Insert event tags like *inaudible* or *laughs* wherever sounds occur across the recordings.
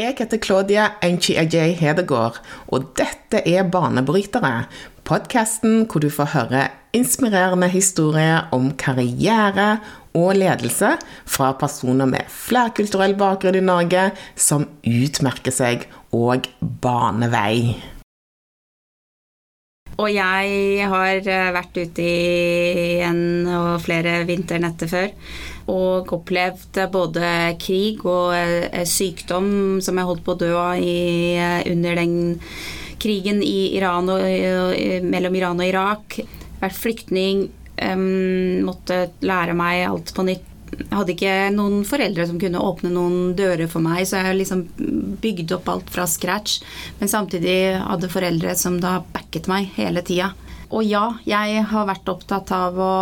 Jeg heter Claudia Enchi Ajay Hedegaard, og dette er Banebrytere. Podkasten hvor du får høre inspirerende historier om karriere og ledelse fra personer med flerkulturell bakgrunn i Norge som utmerker seg og baner vei. Og jeg har eh, vært ute i en og flere vinternetter før og opplevd både krig og eh, sykdom som jeg holdt på å dø av eh, under den krigen i Iran og, mellom Iran og Irak. Vært flyktning, måtte lære meg alt på nytt jeg hadde ikke noen foreldre som kunne åpne noen dører for meg, så jeg liksom bygde opp alt fra scratch. Men samtidig hadde foreldre som da backet meg hele tida. Og ja, jeg har vært opptatt av å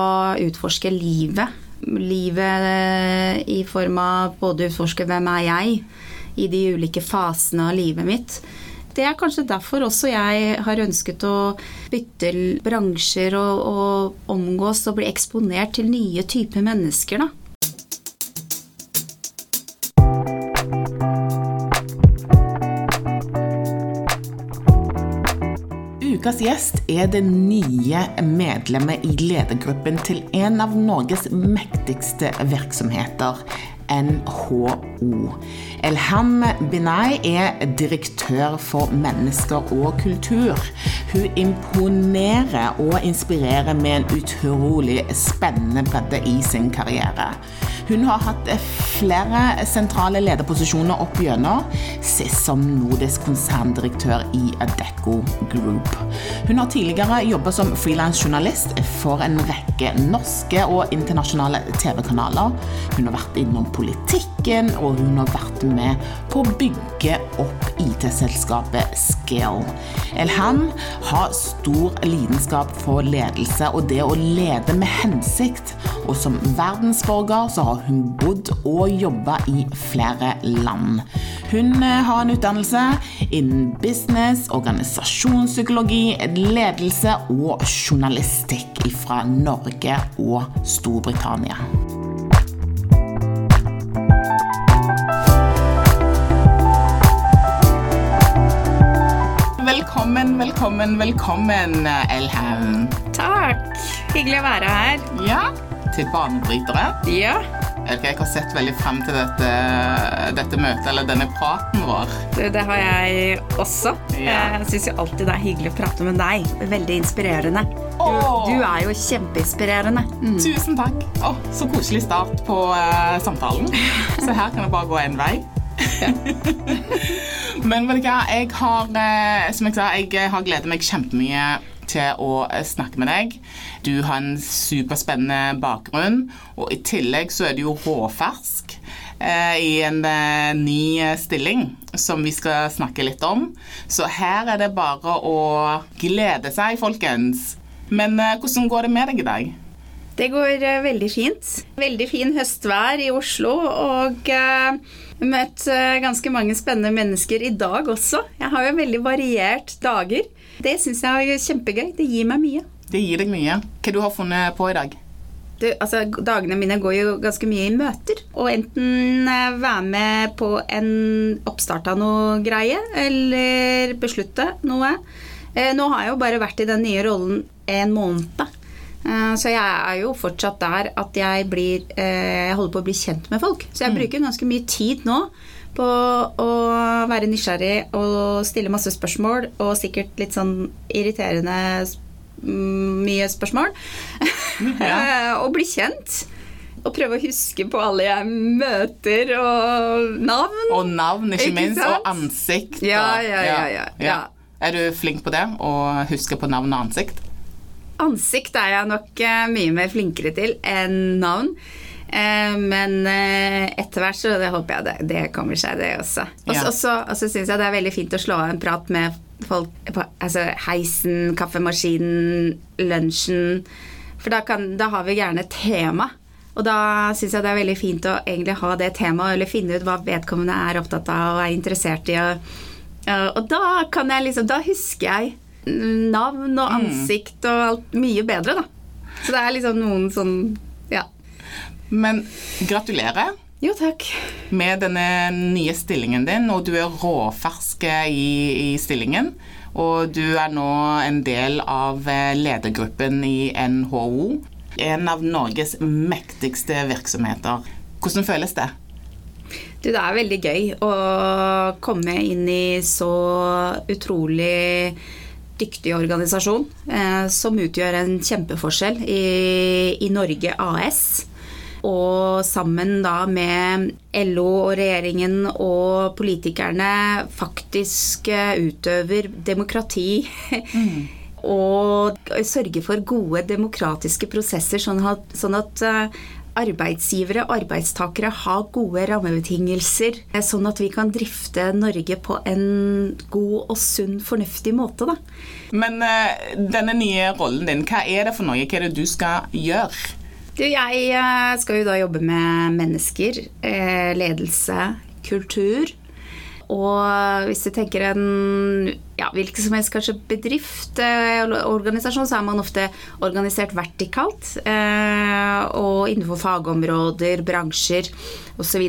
utforske livet. Livet i form av både utforske hvem er jeg i de ulike fasene av livet mitt. Det er kanskje derfor også jeg har ønsket å bytte bransjer og, og omgås og bli eksponert til nye typer mennesker, da. Ukas gjest er det nye medlemmet i ledergruppen til en av Norges mektigste virksomheter, NHO. Elham Binay er direktør for mennesker og kultur. Hun imponerer og inspirerer med en utrolig spennende bredde i sin karriere. Hun har hatt flere sentrale lederposisjoner opp gjennom, sist som nordisk konserndirektør i Adecco Group. Hun har tidligere jobbet som frilansjournalist for en rekke norske og internasjonale TV-kanaler. Hun har vært innom politikken, og hun har vært med på å bygge opp IT-selskapet Skill. Elham har stor lidenskap for ledelse og det å lede med hensikt. Og som verdensborger så har hun bodd og jobba i flere land. Hun eh, har en utdannelse innen business, organisasjonspsykologi, ledelse og journalistikk fra Norge og Storbritannia. Velkommen, velkommen, velkommen, Elhaugen. Takk. Hyggelig å være her. Ja, til banebrytere. Ja. Jeg har sett veldig frem til dette, dette møtet, eller denne praten vår. Det, det har jeg også. Ja. Jeg syns jo alltid det er hyggelig å prate med deg. Veldig inspirerende. Du, du er jo kjempeinspirerende. Mm. Tusen takk. Oh, så koselig start på uh, samtalen. *laughs* Så her kan det bare gå én vei. *laughs* Men vet du hva, jeg har, uh, som jeg sa, jeg har gledet meg kjempemye til å eh, snakke med deg. Du har en superspennende bakgrunn, og i tillegg så er du jo råfersk eh, i en eh, ny stilling som vi skal snakke litt om. Så her er det bare å glede seg, folkens. Men hvordan går det med deg i dag? Det går veldig fint. Veldig fin høstvær i Oslo. Og uh, møtt ganske mange spennende mennesker i dag også. Jeg har jo veldig variert dager. Det syns jeg er kjempegøy. Det gir meg mye. Det gir deg mye. Hva du har funnet på i dag? Du, altså, dagene mine går jo ganske mye i møter. Og enten eh, være med på en oppstart av noe greie, eller beslutte noe. Eh, nå har jeg jo bare vært i den nye rollen en måned. Eh, så jeg er jo fortsatt der at jeg blir Jeg holder på å bli kjent med folk. Så jeg mm. bruker ganske mye tid nå på å være nysgjerrig og stille masse spørsmål, og sikkert litt sånn irriterende mm, mye spørsmål. Ja. *laughs* og bli kjent. Og prøve å huske på alle jeg møter, og navn. Og navn, ikke, ikke minst. Sant? Og ansikt. Ja, ja, ja, ja, Er du flink på det? Å huske på navn og ansikt? Ansikt er jeg nok eh, mye mer flinkere til enn navn. Eh, men eh, etter hvert så det håper jeg det, det kommer seg, det også. Og så syns jeg det er veldig fint å slå av en prat med folk på altså, heisen, kaffemaskinen, lunsjen. For da, kan, da har vi gjerne et tema. Og da syns jeg det er veldig fint å egentlig ha det temaet, eller finne ut hva vedkommende er opptatt av og er interessert i. Og, og da kan jeg liksom Da husker jeg navn og mm. ansikt og alt mye bedre, da. Så det er liksom noen sånn men gratulerer. Jo, takk. Med denne nye stillingen din, og du er råfersk i, i stillingen. Og du er nå en del av eh, ledergruppen i NHO, en av Norges mektigste virksomheter. Hvordan føles det? Du, det er veldig gøy å komme inn i så utrolig dyktig organisasjon eh, som utgjør en kjempeforskjell i, i Norge AS. Og sammen da med LO og regjeringen og politikerne faktisk eh, utøver demokrati. Mm. *laughs* og sørger for gode demokratiske prosesser, sånn at, sånn at eh, arbeidsgivere og arbeidstakere har gode rammebetingelser, eh, sånn at vi kan drifte Norge på en god og sunn, fornuftig måte. Da. Men denne nye rollen din, hva er det for noe? Hva er det du skal gjøre? Du, jeg eh, skal jo da jobbe med mennesker, eh, ledelse, kultur. Og hvis du tenker en ja, hvilken som helst kanskje bedrift eller eh, organisasjon, så er man ofte organisert vertikalt. Og innenfor fagområder, bransjer osv.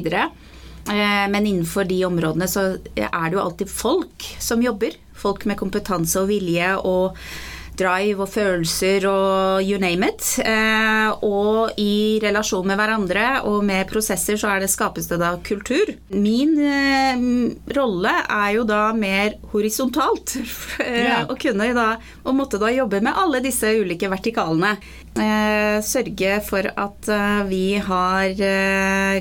Men innenfor de områdene så er det jo alltid folk som jobber. Folk med kompetanse og vilje og drive og følelser og you name it. Eh, og i relasjon med hverandre og med prosesser så er det skapes det da kultur. Min eh, rolle er jo da mer horisontalt. *laughs* Yeah. å kunne da, og måtte da jobbe med alle disse ulike vertikalene. Eh, sørge for at vi har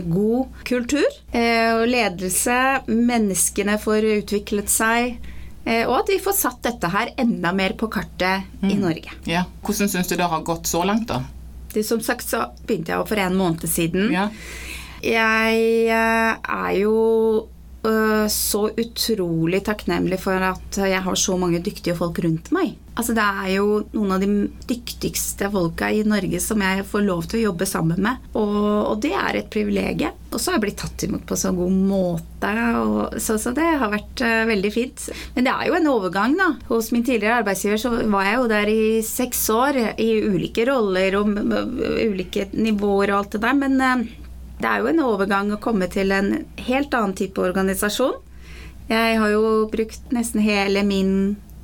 god kultur og ledelse. Menneskene får utviklet seg og at vi får satt dette her enda mer på kartet mm. i Norge. Ja. Hvordan syns du det har gått så langt, da? Det, som sagt så begynte jeg for en måned siden. Ja. Jeg eh, er jo så utrolig takknemlig for at jeg har så mange dyktige folk rundt meg. Altså, det er jo noen av de dyktigste folka i Norge som jeg får lov til å jobbe sammen med. Og, og det er et privilegium. Og så har jeg blitt tatt imot på så god måte. Og, så, så, det har vært uh, veldig fint. Men det er jo en overgang, da. Hos min tidligere arbeidsgiver så var jeg jo der i seks år i ulike roller og ulike nivåer og alt det der. Men uh, det er jo en overgang å komme til en helt annen type organisasjon. Jeg har jo brukt nesten hele min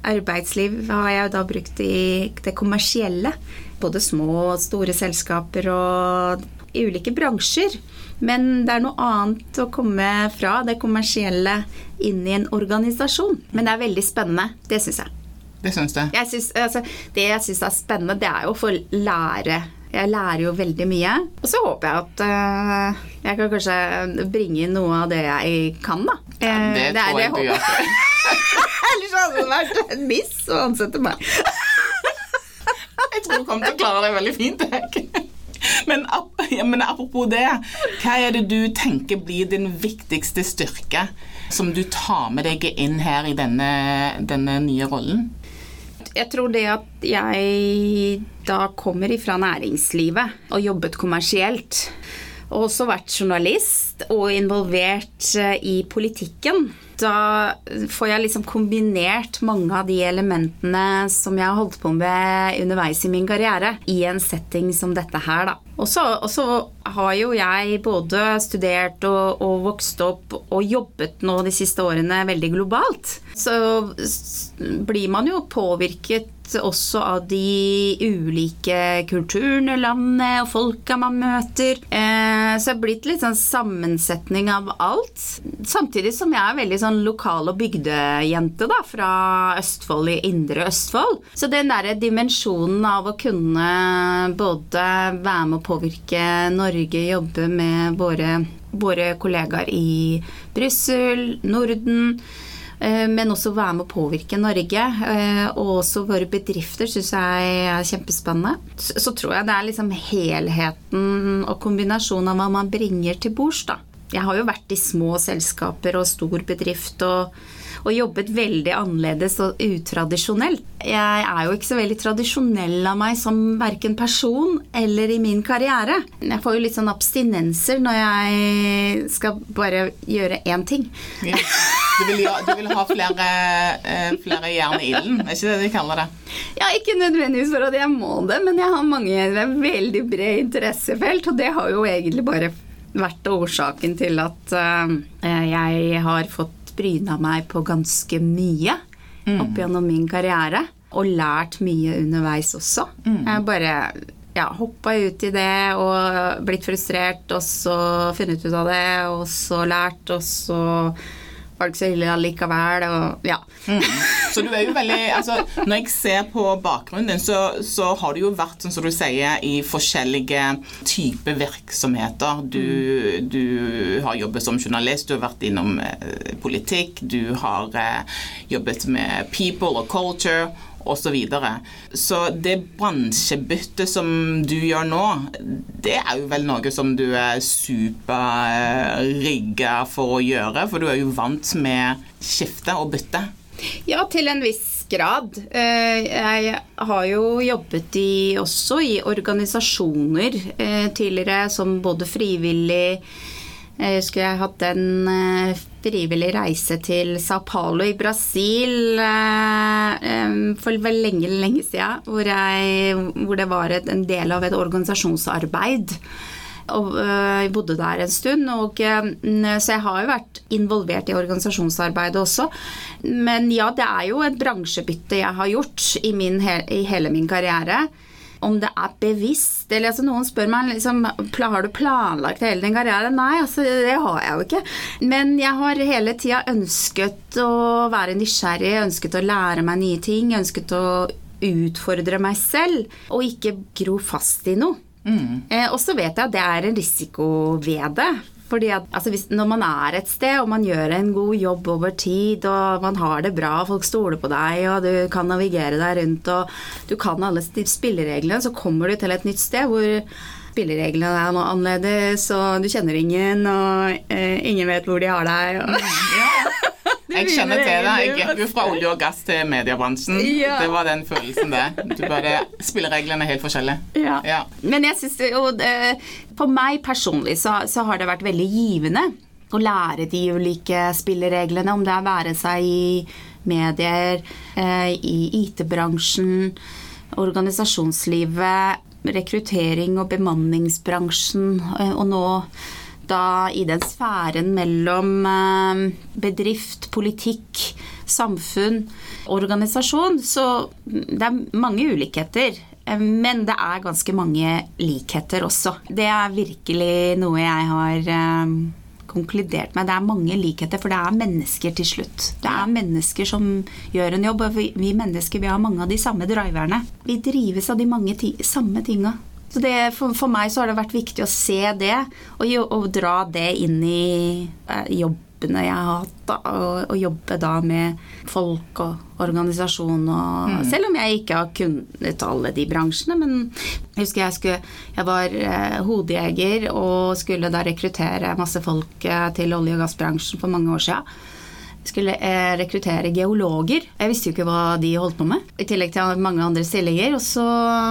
arbeidsliv har jeg da brukt i det kommersielle. Både små og store selskaper og i ulike bransjer. Men det er noe annet å komme fra det kommersielle inn i en organisasjon. Men det er veldig spennende. Det syns jeg. Det syns synes, altså, det jeg syns er spennende, det er jo å få lære. Jeg lærer jo veldig mye. Og så håper jeg at uh, jeg kan kanskje bringe inn noe av det jeg kan, da. Ja, det, uh, det tror jeg du gjør. *laughs* Ellers hadde det vært en miss å ansette meg. *laughs* jeg tror du kommer til å klare deg veldig fint. Jeg. *laughs* Men, ja, men, apropos det, hva er det du tenker blir din viktigste styrke som du tar med deg inn her i denne, denne nye rollen? Jeg tror det at jeg da kommer ifra næringslivet og jobbet kommersielt, og også vært journalist og involvert eh, i politikken, da får jeg liksom kombinert mange av de elementene som jeg har holdt på med underveis i min karriere, i en setting som dette her, da. Og så har jo jeg både studert og, og, vokst opp og jobbet nå de siste årene veldig globalt. Så blir man jo påvirket også av de ulike kulturene, landet og folka man møter. Eh, så det er blitt litt sånn sammensetning av alt. Samtidig som jeg er veldig sånn lokal- og bygdejente da, fra Østfold i indre Østfold. Så den derre dimensjonen av å kunne både være med å påvirke Norge, jobbe med våre, våre kollegaer i Brussel, Norden Eh, men også være med å påvirke Norge. Eh, og også våre bedrifter syns jeg er kjempespennende. Så tror jeg det er liksom helheten og kombinasjonen av hva man bringer til bords, da. Jeg har jo vært i små selskaper og stor bedrift og og jobbet veldig annerledes og utradisjonelt. Jeg er jo ikke så veldig tradisjonell av meg som verken person eller i min karriere. Jeg får jo litt sånn abstinenser når jeg skal bare gjøre én ting. Ja. Du, vil, du vil, ha flere, eh, flere jern i ilden, er ikke det de kaller det? Ja, ikke nødvendigvis for at jeg må det, men jeg har mange veldig bred interessefelt, og det har jo egentlig bare vært årsaken til at uh, jeg har fått bryna meg på ganske mye mm. opp gjennom min karriere. Og lært mye underveis også. Mm. Jeg bare ja, hoppa ut i det og blitt frustrert, og så funnet ut av det, og så lært, og så var det ikke så ille allikevel. Og, ja. Mm. Så du er jo veldig altså, Når jeg ser på bakgrunnen din, så, så, har du jo vært sånn som du sier, i forskjellige typer virksomheter. Du, mm. du, har jobbet som journalist, du har vært innom eh, politikk, du har eh, jobbet med people og culture osv. Så, så det bransjebyttet som du gjør nå, det er jo vel noe som du er superrigga for å gjøre, for du er jo vant med skifte og bytte. Ja, til en viss grad. Eh, jeg har jo jobbet i, også i organisasjoner eh, tidligere som både frivillig jeg husker jeg hatt en eh, frivillig reise til Sao Paulo i Brasil eh, for vel lenge, lenge siden, hvor, jeg, hvor det var en del av et organisasjonsarbeid. Og eh, jeg bodde der en stund, og, så jeg har jo vært involvert i organisasjonsarbeidet også. Men ja, det er jo et bransjebytte jeg har gjort i, min, i hele min karriere om det er bevisst. Eller altså, noen spør meg liksom, har du planlagt hele din karriere. Nei, altså, det har jeg jo ikke. Men jeg har hele tida ønsket å være nysgjerrig, ønsket å lære meg nye ting, ønsket å utfordre meg selv, og ikke gro fast i noe. Mm. Eh, og så vet jeg at det er en risiko ved det. Fordi at, altså hvis, Når man er et sted og man gjør en god jobb over tid, og man har det bra, folk stoler på deg, og du kan navigere deg rundt, og du kan alle spillereglene, så kommer du til et nytt sted hvor spillereglene er noe annerledes, og du kjenner ingen, og eh, ingen vet hvor de har deg. Og... Ja. *laughs* Jeg kjenner til det. Jeg gikk fra olje og gass til mediebransjen. Ja. Det var den følelsen, det. Du bare Spillereglene er helt forskjellige. Ja. ja. Men jeg syns jo For meg personlig så, så, har det vært veldig givende å lære de ulike spillereglene, om det er være seg i medier, eh, i IT-bransjen, organisasjonslivet, rekruttering og bemanningsbransjen, eh, og nå da i den sfæren mellom eh, bedrift, politikk, samfunn, organisasjon. Så det er mange ulikheter. Eh, men det er ganske mange likheter også. Det er virkelig noe jeg har eh, konkludert med. Det er mange likheter, for det er mennesker til slutt. Det er mennesker som gjør en jobb, og vi mennesker vi har mange av de samme driverne. Vi drives av de mange samme tinga. Så det, for, for, meg så har det vært viktig å se det, og, og dra det inn i eh, jobbene jeg har hatt. Da, og, og, jobbe da med folk og organisasjon og mm. Selv om jeg ikke har kunnet alle de bransjene, men jeg husker jeg, skulle, jeg var eh, hodejeger og skulle da rekruttere masse folk eh, til olje- og gassbransjen for mange år siden skulle eh, rekruttere geologer. Jeg visste jo ikke hva de holdt på med, i tillegg til mange andre stillinger. Og så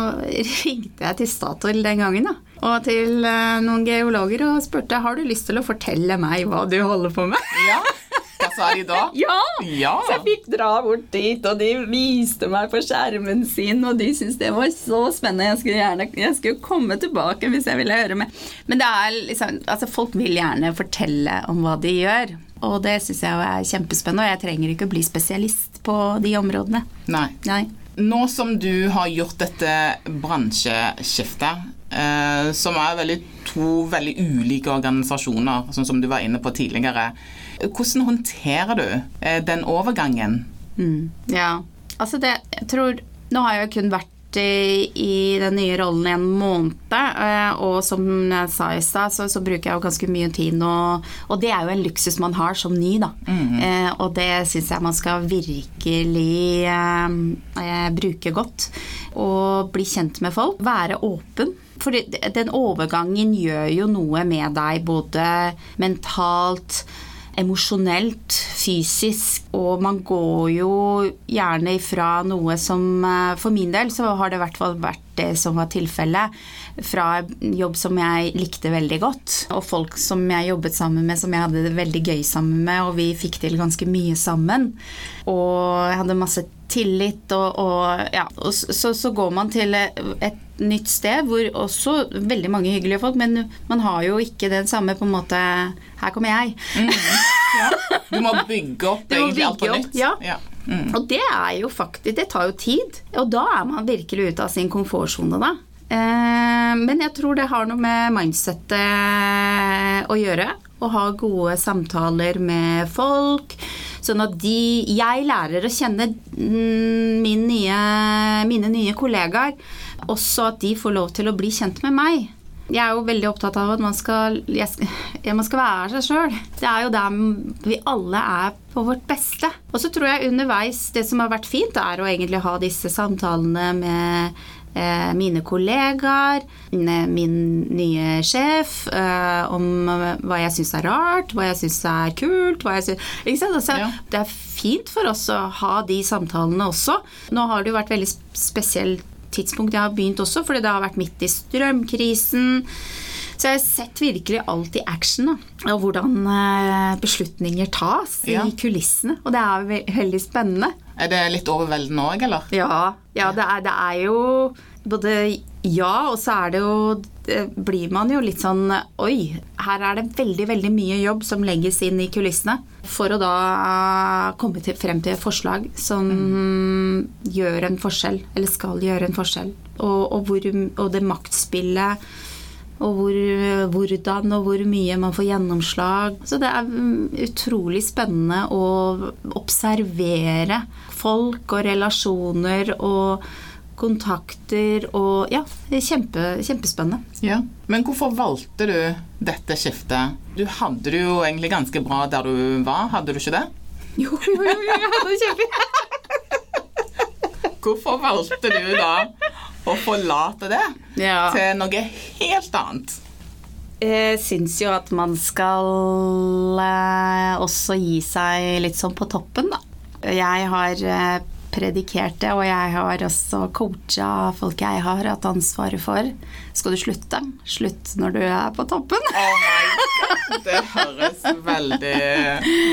*laughs* ringte jeg til Statoil den gangen, da. Og til eh, noen geologer og spurte har du lyst til å fortelle meg hva du holder på med. Ja, *laughs* Sa de da? *laughs* Ja! ja! Så jeg fikk dra bort dit, og de viste meg på skjermen sin, og de syntes det var så spennende. Jeg skulle gjerne jeg skulle komme tilbake hvis jeg ville høre med. Men det liksom Altså, folk vil gjerne fortelle om hva de gjør. Og det syns jeg er kjempespennende, og jeg trenger ikke å bli spesialist på de områdene. Nei. Nei. Nå som du har gjort dette bransjeskiftet, eh, som er veldig, to veldig ulike organisasjoner, sånn som du var inne på tidligere, hvordan håndterer du eh, den overgangen? Mm. Ja, altså det Jeg tror Nå har jeg jo kun vært i den nye rollen i en måned. Eh, og som jeg sa i stad, så, så, bruker jeg jo ganske mye tid nå. Og det er jo en luksus man har som ny, da. Mm -hmm. Og det syns jeg man skal virkelig eh, bruke godt. Og bli kjent med folk. Være åpen. For den overgangen gjør jo noe med deg både mentalt emosjonelt, fysisk, og man går jo gjerne ifra noe som eh, For min del så har det i hvert fall vært det som var tilfellet. Fra jobb som jeg likte veldig godt, og folk som jeg jobbet sammen med som jeg hadde det veldig gøy sammen med, og vi fikk til ganske mye sammen. Og jeg hadde masse tillit, og, og ja. Og så, så, går man til et nytt sted hvor også veldig mange hyggelige folk, men man har jo ikke den samme på en måte Her kommer jeg. Mm. *laughs* Ja. Du må bygge opp egentlig alt på nytt. Ja. ja. Mm. Og det er jo faktisk Det tar jo tid. Og da er man virkelig ute av sin komfortsone, da. Eh, men jeg tror det har noe med mindsettet å gjøre. Å ha gode samtaler med folk. Sånn at de Jeg lærer å kjenne mm, nye, mine nye kollegaer. Også at de får lov til å bli kjent med meg. Jeg er jo veldig opptatt av at man skal, jeg, man skal være seg sjøl. Det er jo der vi alle er på vårt beste. Og så tror jeg underveis det som har vært fint, er å egentlig ha disse samtalene med mine kollegaer, min nye sjef, eh, om hva jeg syns er rart, hva jeg syns er kult. Synes, altså, ja. Det er fint for oss å ha de samtalene også. Nå har det jo vært veldig spesielt tidspunkt jeg har begynt også, fordi det har vært midt i strømkrisen. Så jeg har sett virkelig alt i action, da, og hvordan eh, beslutninger tas ja. i kulissene. Og det er veldig spennende. Er det litt overveldende òg, eller? Ja, ja det, er, det er jo både ja, og så er det jo blir man jo litt sånn Oi, her er det veldig, veldig mye jobb som legges inn i kulissene. For å da komme til, frem til et forslag som mm. gjør en forskjell, eller skal gjøre en forskjell. Og, og, hvor, og det maktspillet og hvor, hvordan og hvor mye man får gjennomslag. Så det er utrolig spennende å observere folk og relasjoner og kontakter og Ja, kjempe, kjempespennende. Ja. Men hvorfor valgte du dette skiftet? Du hadde det jo egentlig ganske bra der du var, hadde du ikke det? Jo, jo, jo, jeg hadde det kjempebra *laughs* hvorfor valgte du da å forlate det ja. til noe helt annet? Jeg syns jo at man skal eh, også gi seg litt sånn på toppen, da. Jeg har eh, predikert det, og jeg har også coacha folk jeg har hatt ansvaret for. Skal du slutte? Slutt når du er på toppen. Oh my God. Det høres veldig,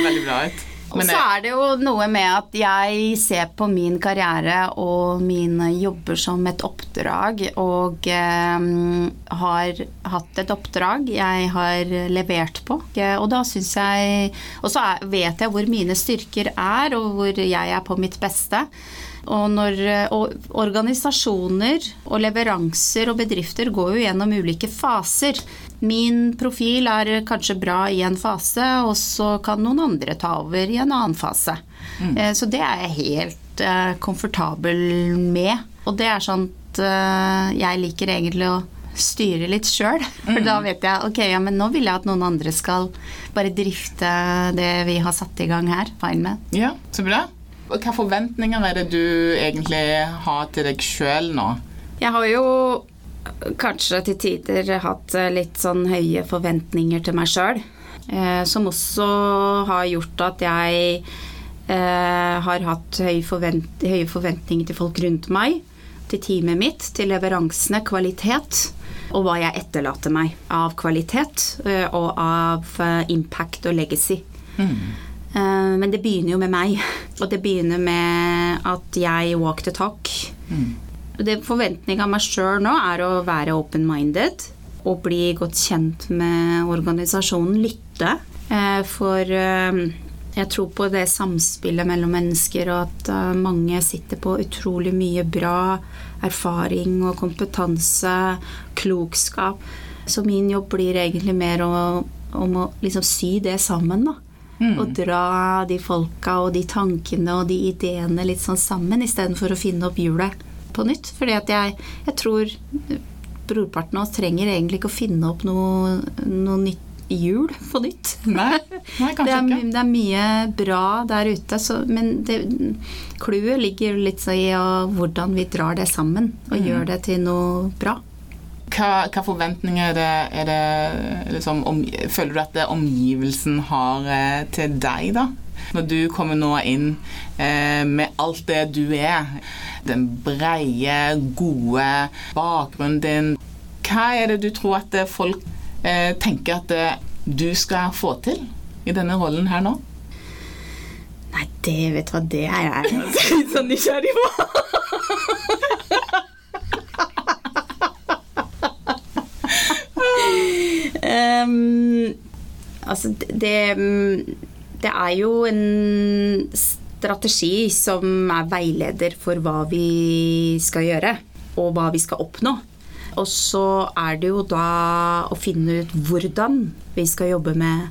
veldig bra ut. Og så er det jo noe med at jeg ser på min karriere og mine jobber som et oppdrag, og eh, har hatt et oppdrag jeg har levert på. Og da syns jeg Og så vet jeg hvor mine styrker er, og hvor jeg er på mitt beste. Og, når, og organisasjoner og leveranser og bedrifter går jo gjennom ulike faser. Min profil er kanskje bra i en fase, og så kan noen andre ta over i en annen fase. Mm. Eh, så det er jeg helt uh, komfortabel med. Og det er sånn at uh, jeg liker egentlig å styre litt sjøl. *laughs* For mm. da vet jeg ok, ja, men nå vil jeg at noen andre skal bare drifte det vi har satt i gang her. Fine med. Ja, så bra. Hvilke forventninger er det du egentlig har til deg sjøl nå? Jeg har jo kanskje til tider hatt eh, litt sånn høye forventninger til meg sjøl. Eh, som også har gjort at jeg eh, har hatt høye, forvent høye, forventninger til folk rundt meg. Til teamet mitt, til leveransene, kvalitet. Og hva jeg etterlater meg av kvalitet og av impact og legacy. Mm. Men det begynner jo med meg. *laughs* Og det begynner med at jeg walk the talk. Mm. Det Forventninga av meg sjøl nå er å være open-minded og bli godt kjent med organisasjonen. Lytte. Eh, for eh, jeg tror på det samspillet mellom mennesker, og at eh, mange sitter på utrolig mye bra erfaring og kompetanse, klokskap. Så min jobb blir egentlig mer om, om å liksom sy det sammen, da. Mm. Og dra de folka og de tankene og de ideene litt sånn sammen, istedenfor å finne opp hjulet på nytt. Fordi at jeg, jeg tror brorparten av oss trenger egentlig ikke å finne opp noe, noe nytt hjul på nytt. Nei, nei *laughs* kanskje det er, ikke. Det er mye bra der ute, så, men clouet ligger litt i hvordan vi drar det sammen og mm. gjør det til noe bra. Hva, hva forventninger er det, er det liksom, om, Føler du at det omgivelsen har eh, til deg, da? Når du kommer nå inn eh, med alt det du er, den breie, gode bakgrunnen din, hva er det du tror at folk eh, tenker at eh, du skal få til i denne rollen her nå? Nei, det vet du hva det er jeg litt sånn *laughs* nysgjerrig på. um, *laughs* altså, det, det er jo en strategi som er veileder for hva vi skal gjøre, og hva vi skal oppnå. Og så er det jo da å finne ut hvordan vi skal jobbe med,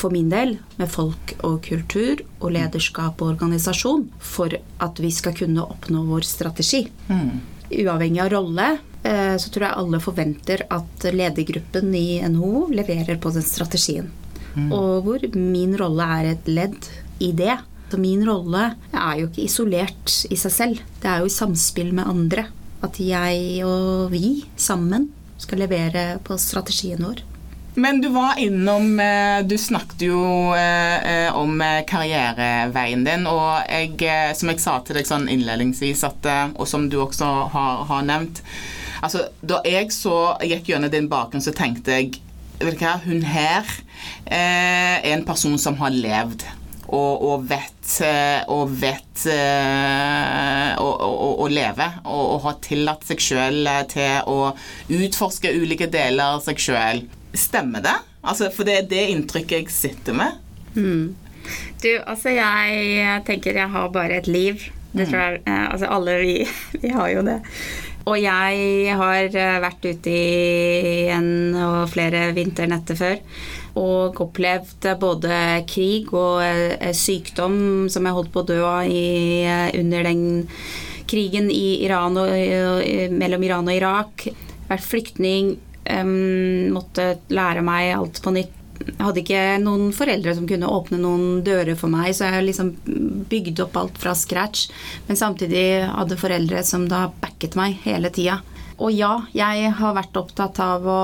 for min del, med folk og kultur og lederskap og organisasjon for at vi skal kunne oppnå vår strategi. Mm. Uavhengig av rolle eh, så tror jeg alle forventer at ledergruppen i NHO leverer på den strategien. Mm. Og hvor min rolle er et ledd i det. Så min rolle er jo ikke isolert i seg selv. Det er jo i samspill med andre. At jeg og vi sammen skal levere på strategien vår. Men du var innom eh, Du snakket jo eh, om karriereveien din, og jeg, som jeg sa til deg sånn innledningsvis, at, og som du også har, har nevnt Altså, da jeg så gikk gjennom din bakgrunn, så tenkte jeg vet du hva, Hun her eh, er en person som har levd og, og vet, eh, og vet eh, leve. Og, og har tillatt seg sjøl til å utforske ulike deler av seg sjøl. Stemmer det? Altså, for det er det inntrykket jeg sitter med. Mm. Du, altså jeg tenker jeg har bare et liv. Det tror jeg, altså Alle vi, *laughs* vi har jo det. Og jeg har eh, vært ute i en og flere vinternetter før og opplevd både krig og eh, sykdom som jeg holdt på å dø av i, under den krigen i Iran og, mellom Iran og Irak. Vært flyktning, måtte lære meg alt på nytt jeg hadde ikke noen foreldre som kunne åpne noen dører for meg, så jeg liksom bygde opp alt fra scratch. Men samtidig hadde foreldre som da backet meg hele tida. Og ja, jeg har vært opptatt av å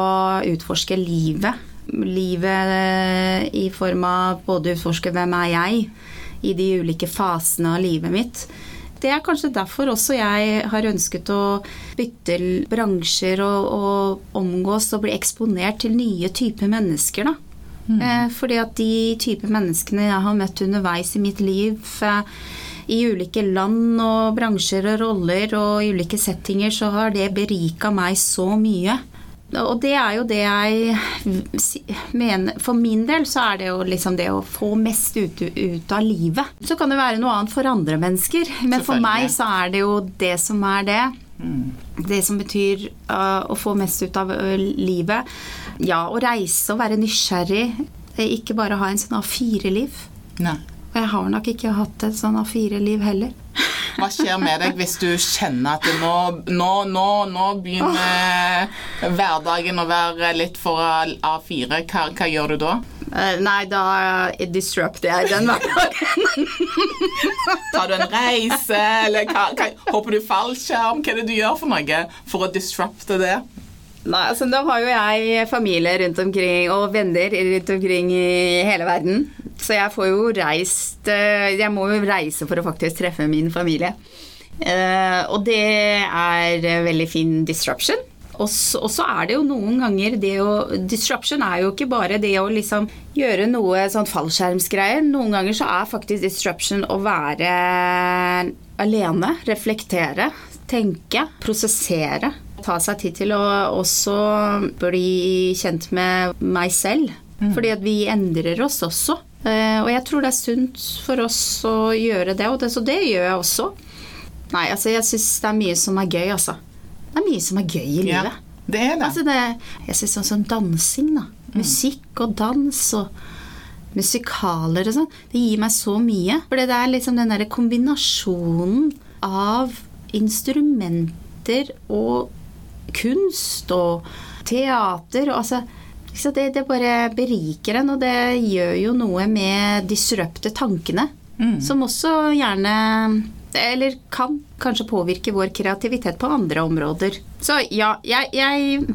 utforske livet. Livet i form av både utforske hvem er jeg i de ulike fasene av livet mitt. Det er kanskje derfor også jeg har ønsket å bytte bransjer og, og omgås og bli eksponert til nye typer mennesker. da. Mm. Eh, fordi at de type menneskene jeg har møtt underveis i mitt liv, eh, i ulike land og bransjer og roller og i ulike settinger, så har det berika meg så mye. Og det er jo det jeg mener For min del så er det jo liksom det å få mest ut, ut av livet. Så kan det være noe annet for andre mennesker, men for meg så er det jo det som er det. Mm. Det som betyr uh, å få mest ut av uh, livet. Ja, å reise og være nysgjerrig. Ikke bare ha en sånn A4-liv. Og jeg har nok ikke hatt et sånn A4-liv heller. Hva skjer med deg hvis du kjenner at nå, nå, nå, nå begynner oh. hverdagen å være litt for A4? Hva, hva gjør du da? Uh, nei, da disrupter jeg den hverdagen. *laughs* Tar du en reise, eller hva, hva, hopper du fallskjerm? Hva er det du gjør for noe for å disrupte det? Nei, altså Nå har jo jeg familie rundt omkring og venner rundt omkring i hele verden. Så jeg får jo reist eh, Jeg må jo reise for å faktisk treffe min familie. Eh, og det er veldig fin disruption. Og så er det jo noen ganger det å Disruption er jo ikke bare det å liksom gjøre noe sånn fallskjermsgreier. Noen ganger så er faktisk disruption å være alene, reflektere, tenke, prosessere ta seg tid til å også bli kjent med meg selv. Mm. Fordi at vi endrer oss også. Eh, og jeg tror det er sunt for oss å gjøre det, og det, så det gjør jeg også. Nei, altså jeg syns det er mye som er gøy, altså. Det er mye som er gøy i livet. Ja, det er det. Altså det jeg syns sånn som dansing, da. Mm. Musikk og dans og musikaler og sånn. Det gir meg så mye. For det er liksom den derre kombinasjonen av instrumenter og kunst og teater. Og altså, det, det, bare beriker en, og det gjør jo noe med disrupte tankene. Mm. Som også gjerne Eller kan kanskje påvirke vår kreativitet på andre områder. Så ja, jeg, jeg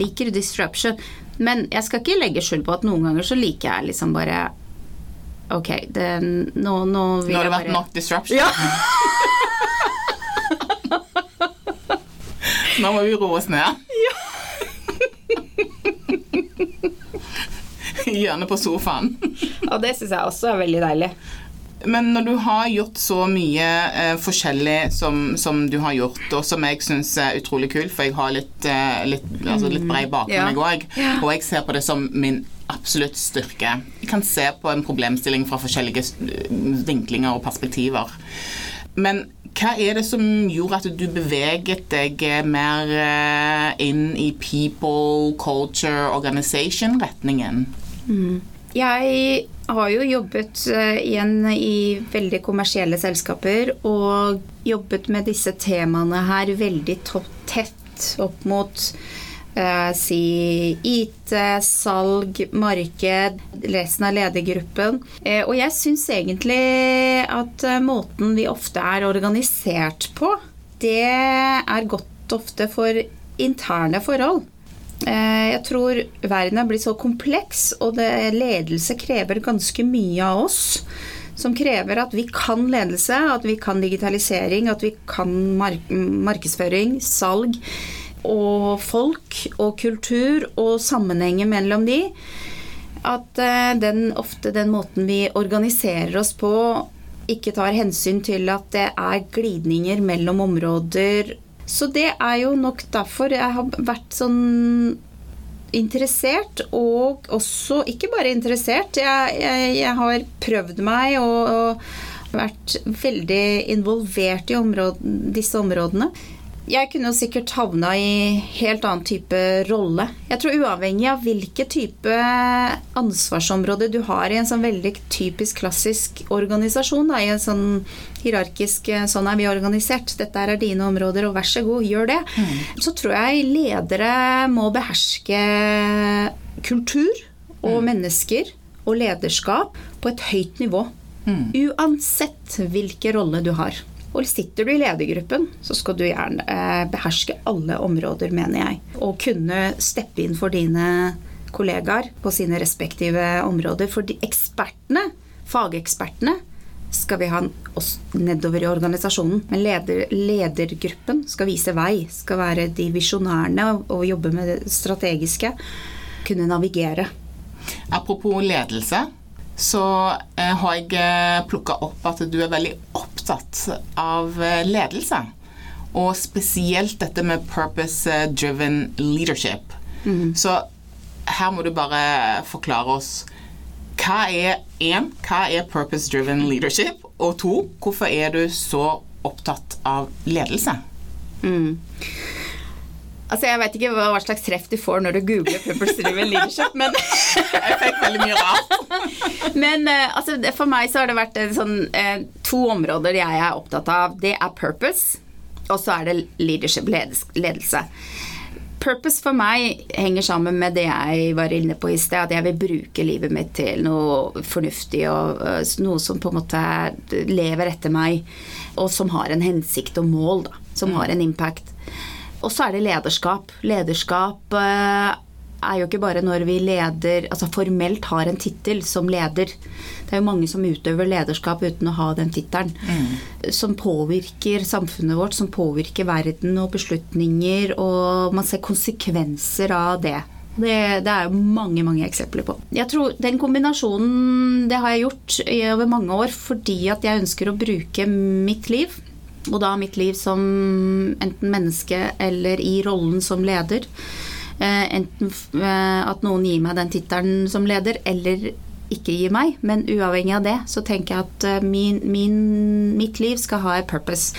liker disruption. Men jeg skal ikke legge skjul på at noen ganger så liker jeg liksom bare Ok, det, nå, nå vil Nå har det vært bare nok disruption. Ja. *laughs* Nå må vi roe oss ned. *laughs* Gjerne på sofaen. Og det syns jeg også er veldig deilig. Men når du har gjort så mye eh, forskjellig som, som du har gjort, og som jeg syns er utrolig kult, for jeg har litt, eh, litt, altså litt brei bakgrunn, Ja. jeg òg, og jeg ser på det som min absolutt styrke. Jeg kan se på en problemstilling fra forskjellige eh, vinklinger og perspektiver. Men hva er det som gjorde at du beveget deg mer eh, inn i people, culture, organization-retningen? Jeg har jo jobbet eh, igjen i veldig kommersielle selskaper og jobbet med disse temaene her veldig tett opp mot si IT, salg, marked, resten av ledergruppen. Eh, og jeg syns egentlig at eh, måten vi ofte er organisert på, det er godt ofte for interne forhold. Eh, Jeg tror verden er blitt så kompleks, og det, ledelse krever ganske mye av oss. Som krever at vi kan ledelse, at vi kan digitalisering, at vi kan mark markedsføring, salg og folk og kultur og sammenhenger mellom de. At eh, den, ofte den måten vi organiserer oss på, ikke tar hensyn til at det er glidninger mellom områder. Så det er jo nok derfor jeg har vært sånn interessert, og også ikke bare interessert. Jeg, jeg, jeg har prøvd meg og, og vært veldig involvert i områden, disse områdene. Jeg kunne jo sikkert havna i helt annen type rolle. Jeg tror uavhengig av hvilke type ansvarsområde du har i en sånn veldig typisk klassisk organisasjon, da, i en sånn hierarkisk Sånn er vi organisert. Dette er dine områder, og vær så god, gjør det. Så tror jeg ledere må beherske kultur og mennesker og lederskap på et høyt nivå. Uansett hvilken rolle du har. Og sitter du i ledergruppen, så skal du gjerne eh, beherske alle områder, mener jeg. Og kunne steppe inn for dine kollegaer på sine respektive områder. For de ekspertene, fagekspertene, skal vi ha oss nedover i organisasjonen. Men leder, ledergruppen skal vise vei. Skal være de visjonærene og jobbe med det strategiske. Kunne navigere. Apropos ledelse, så eh, har jeg plukka opp at du er veldig opptatt av eh, ledelse. Og spesielt dette med purpose-driven leadership. Så her må du bare forklare oss hva er én, hva er purpose-driven leadership? Og to, hvorfor er du så opptatt av ledelse? Altså, Jeg vet ikke hva slags treff du får når du googler Purpose Driven Leadership, men, *laughs* Jeg fikk veldig mye rart. Men eh, altså, for meg så har det vært en sånn, eh, to områder jeg er opptatt av. Det er purpose, og så er det leadership, ledelse. Purpose for meg henger sammen med det jeg var inne på i sted, at jeg vil bruke livet mitt til noe fornuftig og øh, noe som på en måte lever etter meg, og som har en hensikt og mål, da. Som har en impact. Og så er det lederskap. Lederskap er jo ikke bare når vi leder Altså formelt har en tittel som leder. Det er jo mange som utøver lederskap uten å ha den tittelen. Som påvirker samfunnet vårt, som påvirker verden og beslutninger, og man ser konsekvenser av det. Det, det er jo mange mange eksempler på. Jeg tror Den kombinasjonen det har jeg gjort i over mange år fordi at jeg ønsker å bruke mitt liv og da mitt liv som enten menneske eller i rollen som leder. Eh, enten eh, at noen gir meg den tittelen som leder, eller ikke gir meg. Men uavhengig av det, så tenker jeg at eh, min, min, mitt liv skal ha et purpose.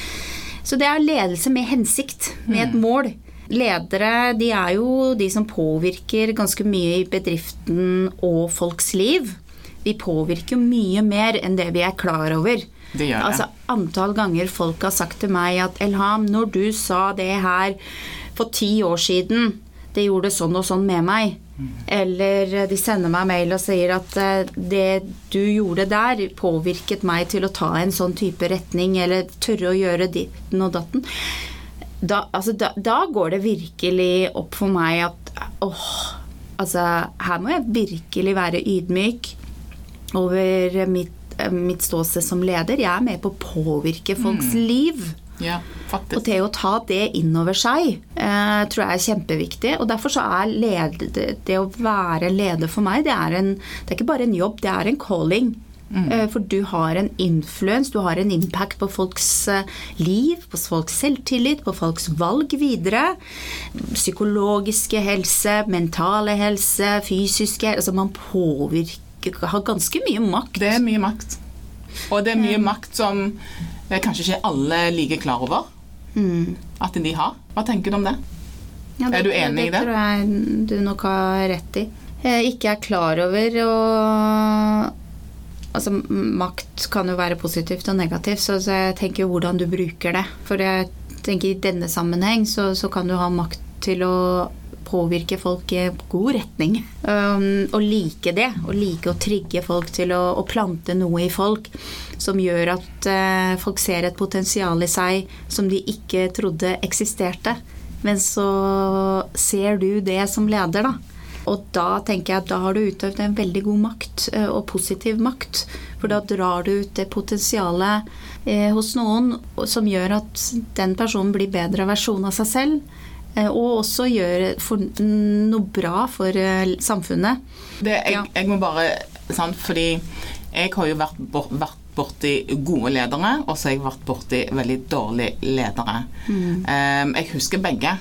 Så det er ledelse med hensikt, med et mål. Ledere de er jo de som påvirker ganske mye i bedriften og folks liv. Vi påvirker mye mer enn det vi er klar over. Det gjør det. Altså, antall ganger folk har sagt til meg at Elham, når du sa det her for ti år siden, det gjorde sånn og sånn med meg. Eller de sender meg mail og sier at eh, det du gjorde der, påvirket meg til å ta en sånn type retning, eller tørre å gjøre ditten og datten. Da, altså, da, da går det virkelig opp for meg at åh, altså her må jeg virkelig være ydmyk over mitt, mitt ståsted som leder. Jeg er med på å påvirke folks liv. Ja, Og det å ta det inn over seg eh, tror jeg er kjempeviktig. Og derfor så er led, det, det å være leder for meg, det er, en, det er ikke bare en jobb, det er en calling. Eh, for du har en influence, du har en impact på folks eh, liv, på folks selvtillit, på folks valg videre. Psykologiske helse, mentale helse, fysiske Altså man påvirker Har ganske mye makt. Det er mye makt. Og det er mye makt som eh, kanskje ikke alle er like klar over Mm. at de har. Hva tenker du om det? Ja, Er du enig i det? Det tror jeg du nok har rett i. Jeg ikke er klar over og Altså, makt kan jo være positivt og negativt, så, så jeg tenker hvordan du bruker det. For jeg tenker i denne sammenheng så, så kan du ha makt til å påvirke folk i god retning. Um, like det. Og like å trigge folk til å, å plante noe i folk som gjør at uh, folk ser et potensial i seg som de ikke trodde eksisterte. Men så ser du det som leder, da. Og da tenker jeg at da har du utøvd en veldig god makt, eh, og positiv makt. For da drar du ut det potensialet eh, hos noen som gjør at den personen blir bedre versjon av seg selv. Eh, Og også gjør for, noe bra for eh, samfunnet. det jeg, jeg må bare sant, Fordi jeg har jo vært, vært borti gode ledere, og så har jeg vært borti veldig dårlige ledere. Mm. jeg husker begge.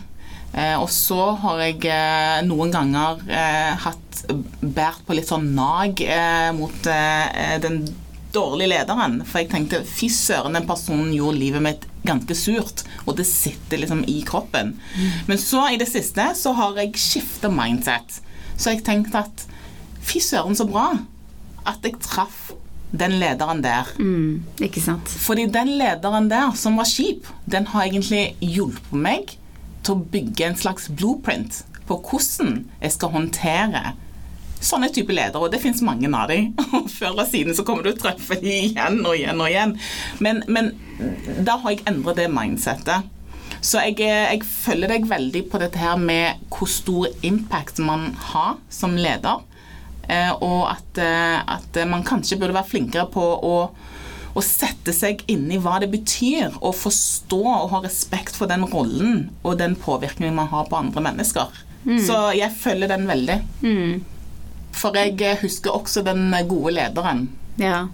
Eh, og så har jeg noen ganger hatt båret på litt sånn nag mot den dårlige lederen. For jeg tenkte fy søren, den personen gjorde livet mitt ganske surt. Og det sitter liksom i kroppen. Men så i det siste så har jeg skifta mindset. Så jeg tenkte at fy søren, så bra at jeg traff den lederen der. Mm, ikke sant? Fordi den lederen der, som var kjip, den har egentlig hjulpet meg til å bygge en slags blueprint på hvordan jeg skal håndtere sånne type ledere, og det finnes mange av dem. *laughs* Før og siden så kommer du til å treffe dem igjen og igjen og igjen. Men, men da har jeg endret det mindsettet. Så jeg, jeg følger deg veldig på dette her med hvor stor impact man har som leder. Eh, og at, eh, at man kanskje burde være flinkere på å, å sette seg inn i hva det betyr, og forstå og ha respekt for den rollen og den påvirkningen man har på andre mennesker. Så jeg følger den veldig. For jeg eh, husker også den gode lederen. Ja.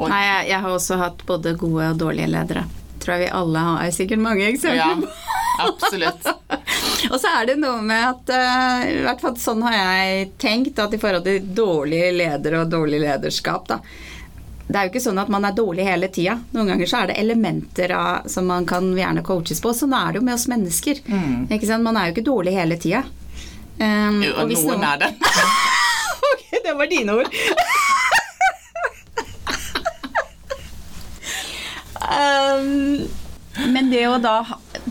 Nei, jeg, jeg har også hatt både gode og dårlige ledere. Tror jeg vi alle har er sikkert mange eksempler Ja, absolutt. *laughs* Og så er det noe med at uh, i hvert fall sånn har jeg tenkt at i forhold til dårlige ledere og dårlig lederskap, da. Det er jo ikke sånn at man er dårlig hele tida. Noen ganger så er det elementer av, som man kan gjerne coaches på. Sånn er det jo med oss mennesker. Ikke sant? Man er jo ikke dårlig hele tida. Um, Jo, og hvis noen er det. *laughs* ok, det var dine ord. um, men det å da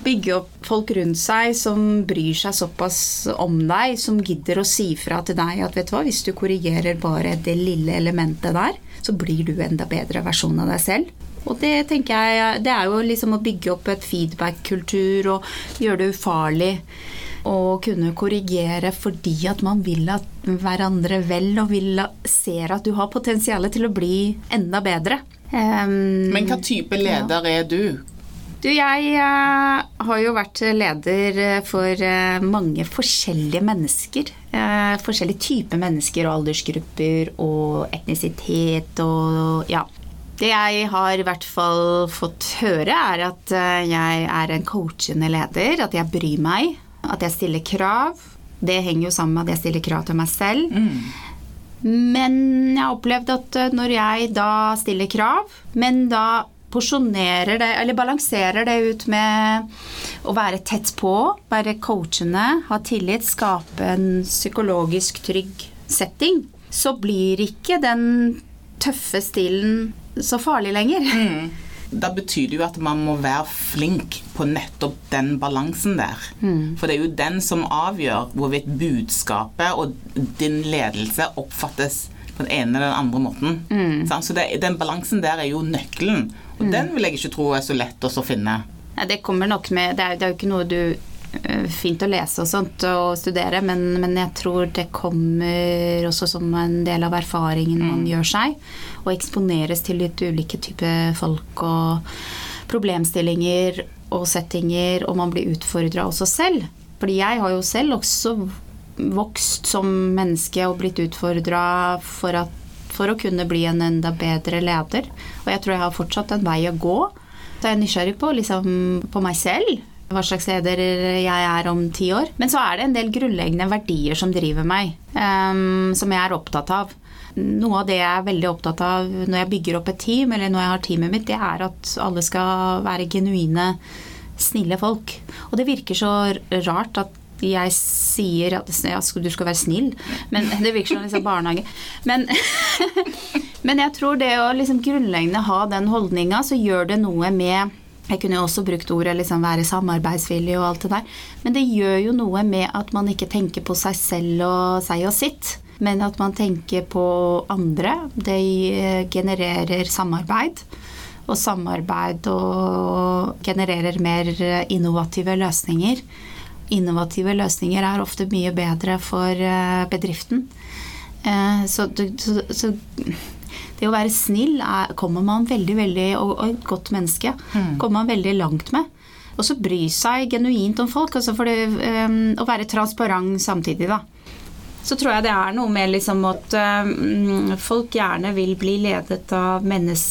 bygge opp folk rundt seg som bryr seg såpass om deg, som gidder å si fra til deg at vet du hva, hvis du korrigerer bare det lille elementet der, så blir du enda bedre versjon av deg selv. Og det tenker jeg, det er jo liksom å bygge opp et feedback-kultur og gjøre det ufarlig. Og kunne korrigere fordi at man vil at hverandre vel og vil ser at du har potensial til å bli enda bedre. Um, Men hva type leder er du? du, jeg eh, har jo vært leder eh, for eh, mange forskjellige mennesker. Forskjellige typer mennesker og aldersgrupper og etnisitet og ja. Det jeg har i hvert fall fått høre, er at jeg er en coachende leder. At jeg bryr meg. At jeg stiller krav. Det henger jo sammen med at jeg stiller krav til meg selv. Men jeg har opplevd at eh, når jeg da stiller krav, men da porsjonerer det, eller balanserer det ut med å være tett på, være coachende, ha tillit, skape en psykologisk trygg setting, så blir ikke den tøffe stilen så farlig lenger. Da betyr det jo at man må være flink på nettopp den balansen der. For det er jo den som avgjør hvorvidt budskapet og din ledelse oppfattes på den ene eller den andre måten. Mm. Så det, den balansen der er jo nøkkelen. Og den vil jeg ikke tro er så lett å finne. Ja, det kommer nok med Det er, det er jo ikke noe du fint å lese og sånt og studere, men, men, jeg tror det kommer også som en del av erfaringen man mm. gjør seg. Og eksponeres til litt ulike typer folk og problemstillinger og settinger, og man blir utfordra også selv. Fordi jeg har jo selv også vokst som menneske og blitt utfordra for, for, å kunne bli en enda bedre leder. Og jeg tror jeg har fortsatt en vei å gå. Så jeg er nysgjerrig på, liksom, på meg selv. Hva slags leder jeg er om ti år. Men så er det en del grunnleggende verdier som driver meg, um, som jeg er opptatt av. Noe av det jeg er veldig opptatt av når jeg bygger opp et team, eller når jeg har teamet mitt, det er at alle skal være genuine, snille folk. Og det virker så rart at jeg sier at ja, du skal være snill, men *laughs* det virker som liksom barnehage. Men, *laughs* men, jeg tror det å liksom grunnleggende ha den holdninga, så gjør det noe med jeg kunne jo også brukt ordet liksom være samarbeidsvillig og alt det der. Men det gjør jo noe med at man ikke tenker på seg selv og seg og sitt, men at man tenker på andre. Det genererer samarbeid. Og samarbeid og genererer mer innovative løsninger innovative løsninger er ofte mye bedre for eh, bedriften. Eh, så, så, så det å være snill er, kommer man veldig, veldig og, og et godt menneske mm. kommer man veldig langt med. Og så bry seg genuint om folk. Altså det, um, å være transparent samtidig, da. Så tror jeg det er noe med liksom at um, folk gjerne vil bli ledet av mennes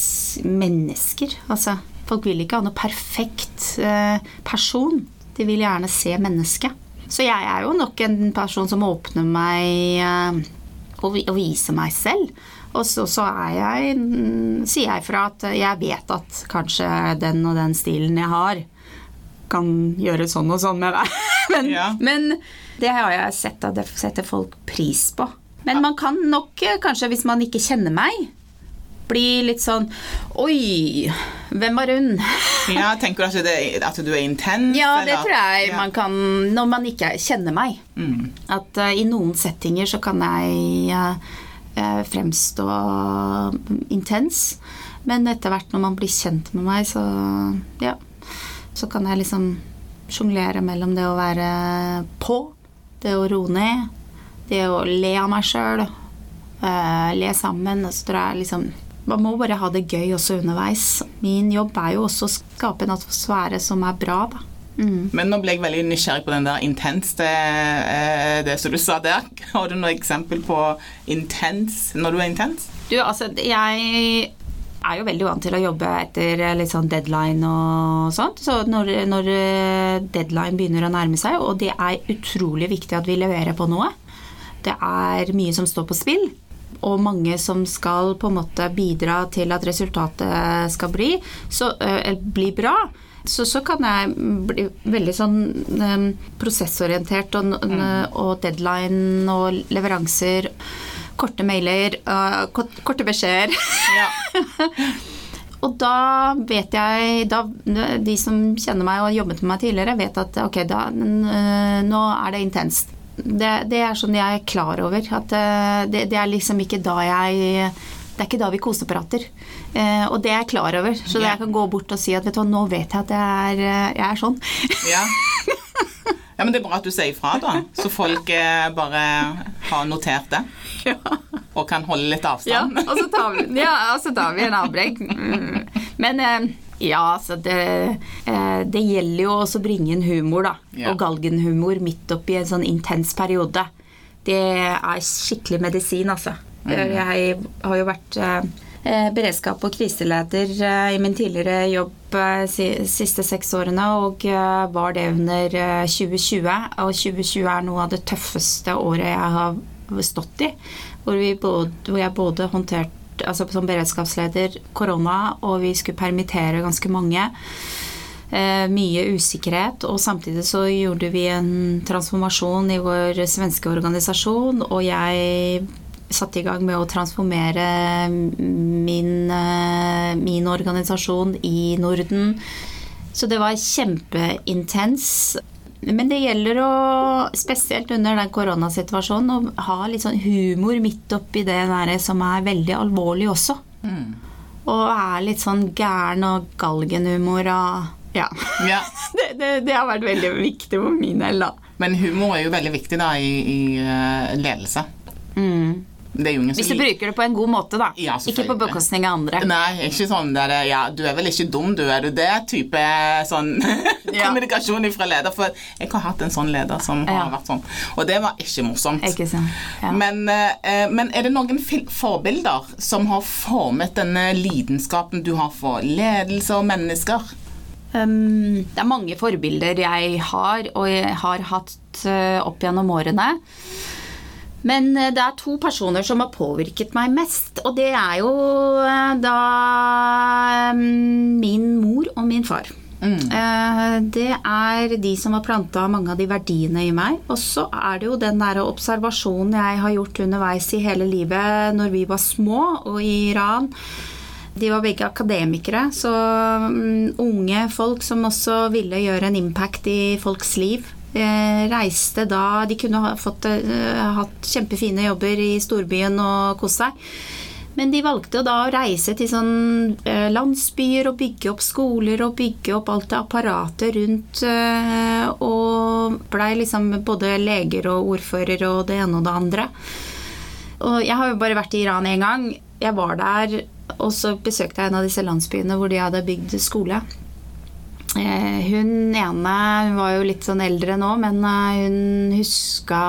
mennesker. Altså, folk vil ikke ha noe perfekt uh, person. De vil gjerne se mennesket. Så jeg er jo nok en person som åpner meg eh, og, viser meg selv. Og så, så jeg, sier jeg fra at jeg vet at kanskje den og den stilen jeg har, kan gjøre sånn og sånn med deg. *laughs* men, ja. men, det har jeg sett at det setter folk pris på. Men man kan nok eh, kanskje, hvis man ikke kjenner meg, bli litt sånn Oi, hvem var hun? *laughs* ja, Tenker du at, det, at du er intens? Ja, det tror jeg man kan når man ikke kjenner meg. Mm. At uh, i noen settinger så kan jeg uh, fremstå intens. Men etter hvert når man blir kjent med meg, så ja, så kan jeg liksom sjonglere mellom det å være på, det å roe ned, det å le av meg sjøl, uh, le sammen. Så tror jeg liksom man må bare ha det gøy også underveis. Min jobb er jo også å skape en atmosfære som er bra, da. Mm. Men nå ble jeg veldig nysgjerrig på den der intens, det, eh, det som du sa der. *laughs* Har du noe eksempel på intens når du er intens? Du, altså, jeg er jo veldig vant til å jobbe etter litt sånn deadline og sånt. Så når, når eh, deadline begynner å nærme seg, og det er utrolig viktig at vi leverer på noe Det er mye som står på spill og mange som skal på en måte bidra til at resultatet skal bli, så, uh, bli bra, så, så, kan jeg bli veldig sånn um, prosessorientert og, mm. og, deadline og leveranser. Korte mailer, uh, korte beskjeder. Ja. *laughs* og da vet jeg da, De som kjenner meg og har jobbet med meg tidligere, vet at ok, da, nå er det intenst det, det, er sånn jeg er klar over. At eh, det, det, er liksom ikke da jeg Det er ikke da vi koseprater. Eh, og det er jeg klar over. Så jeg kan gå bort og si at vet du hva, nå vet jeg at jeg er, eh, jeg er sånn. Ja. *laughs* ja, men det er bra at du sier ifra, da. Så folk eh, bare har notert det. Ja. Og kan holde litt avstand. Ja, og så tar vi, ja, så tar vi en avbrekk. Men ja, altså det, eh, det gjelder jo også å bringe inn humor, da. Ja. Og galgenhumor midt oppi en sånn intens periode. Det er skikkelig medisin, altså. Mm. Jeg har jo vært eh, beredskap- og kriseleder eh, i min tidligere jobb de siste seks årene, og var det under 2020. Og 2020 er noe av det tøffeste året jeg har stått i. Hvor, både, hvor jeg både håndterte altså som beredskapsleder korona, og vi skulle permittere ganske mange. Eh, mye usikkerhet, og samtidig så gjorde vi en transformasjon i vår svenske organisasjon, og jeg satte i gang med å transformere min, eh, min organisasjon i Norden. Så det var kjempeintens. Men det gjelder å, spesielt under den koronasituasjonen, å ha litt sånn humor midt oppi det der som er veldig alvorlig også. Mm. Og er litt sånn gæren og galgenhumor og Ja. Ja. *laughs* Det, det, det har vært veldig viktig for min del, da. Men humor er jo veldig viktig da i, i eh, ledelse. Det Hvis du bruker det på en god måte, da. Ja, ikke på bekostning av andre. Nei, ikke sånn der Ja, du er vel ikke dum, du, er du det? Type sånn *laughs* Ja. kommunikasjon fra leder. For jeg har hatt en sånn leder som har vært sånn. Og det var ikke morsomt. Ikke sånn. Men, eh, men er det noen forbilder som har formet denne lidenskapen du har for ledelse og mennesker? Um, det er mange forbilder jeg har, og jeg har hatt uh, opp gjennom årene. Men uh, det er to personer som har påvirket meg mest, og det er jo uh, da um, min mor og min far. Mm. det er de som har planta mange av de verdiene i meg. Og så er det jo den der observasjonen jeg har gjort underveis i hele livet når vi var små og i Iran. De var begge akademikere, så mm, unge folk som også ville gjøre en impact i folks liv. Eh, reiste da De kunne ha fått, eh, hatt kjempefine jobber i storbyen og kost seg. Men de valgte da å reise til sånn eh, landsbyer og bygge opp skoler og bygge opp alt det apparatet rundt. Og blei liksom både leger og ordfører og det ene og det andre. Og jeg har jo bare vært i Iran én gang. Jeg var der, og så besøkte jeg en av disse landsbyene hvor de hadde bygd skole. Eh, Hun ene hun var jo litt sånn eldre nå, men eh, hun huska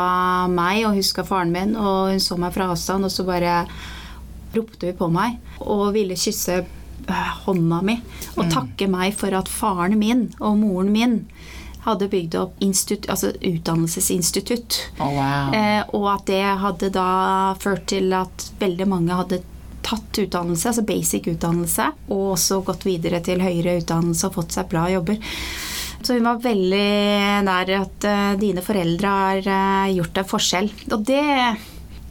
meg og huska faren min, og hun så meg fra avstand, og så bare ropte hun på meg og ville kysse eh, hånda mi og takke meg for at faren min og moren min hadde bygd opp altså utdannelsesinstitutt. Oh, wow. Eh, og at det hadde da ført til at veldig mange hadde tatt utdannelse, altså basic utdannelse, og også gått videre til høyere utdannelse og fått seg bra jobber. Så hun var veldig nær at eh, dine foreldre har eh, gjort en forskjell. Og det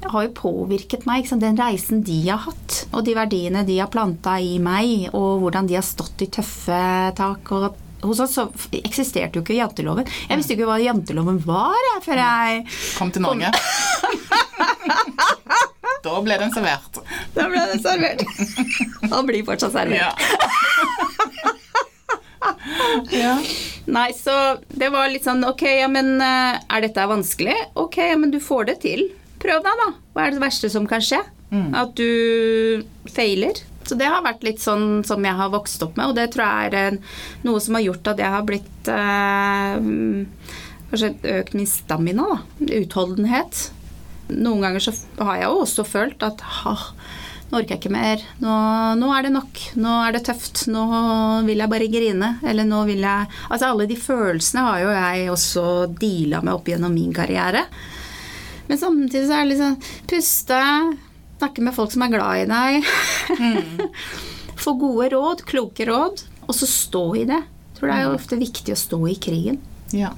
har jo påvirket meg, den reisen de har hatt, og de verdiene de har planta i meg, og hvordan de har stått i tøffe tak. og hos oss så eksisterte jo ikke janteloven. Jeg visste ikke hva janteloven var jeg, før jeg Kom til Norge. *laughs* da ble den servert. Da ble den servert. Han blir fortsatt servert. Ja. ja. Nei, så det var litt sånn Ok, ja, men eh, er dette vanskelig? Ok, ja, men du får det til. Prøv deg, da. Hva er det verste som kan skje? At du feiler. Så det har vært litt sånn som jeg har vokst opp med, og det tror jeg er noe som har gjort at jeg har blitt eh, Kanskje økt min stamina, da. Utholdenhet. Noen ganger så har jeg jo også følt at ha, nå orker jeg ikke mer. Nå, nå er det nok. Nå er det tøft. Nå vil jeg bare grine. Eller nå vil jeg Altså alle de følelsene har jo jeg også deala med opp gjennom min karriere. Men samtidig så er det liksom puste, snakke med folk som er glad i deg. *laughs* Få gode råd, kloke råd, og så stå i det. Jeg tror det er jo ofte viktig å stå i krigen. ja.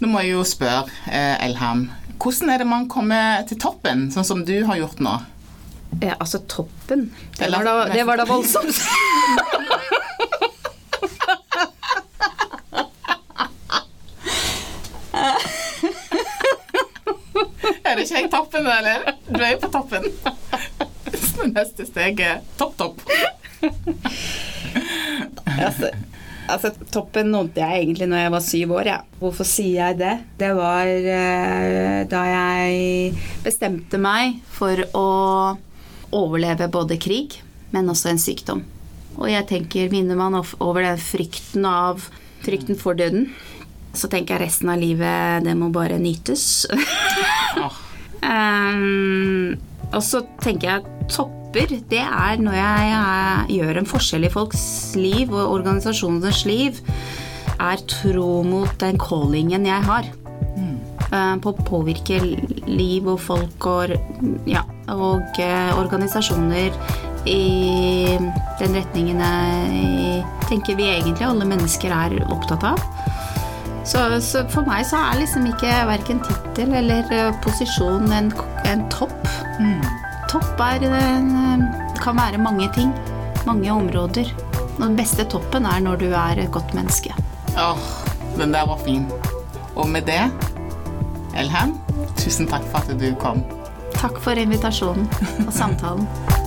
Nå må jeg jo spørre, eh, Elham. Hvordan er det man kommer til toppen, sånn som du har gjort nå? Ja, altså toppen. Det var da, det var da voldsomt. Er det ikke helt toppen, eller? Du er jo på toppen. Så neste steg er topp, topp. altså, altså, toppen nådde jeg egentlig når jeg var syv år, ja. Hvorfor sier jeg det? Det var eh, da jeg bestemte meg for å overleve både krig, men også en sykdom. Og jeg tenker, minner man over den frykten av frykten for døden, så tenker jeg resten av livet, det må bare nytes. Um, *laughs* og så tenker jeg topper, det er når jeg, jeg gjør en forskjell i folks liv og organisasjonenes liv, er tro mot den callingen jeg har. Eh, på å påvirke liv og folk og, ja, og eh, organisasjoner i den retningen jeg tenker vi egentlig alle mennesker er opptatt av. Så, så for meg så er liksom ikke verken tittel eller eh, posisjon en, en topp. Topp er en, eh, kan være mange ting. Mange områder. Og den beste toppen er når du er et godt menneske. åh, den der var fin. Og med det, Elham, tusen takk for at du kom. Takk for invitasjonen og samtalen. *laughs*